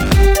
Música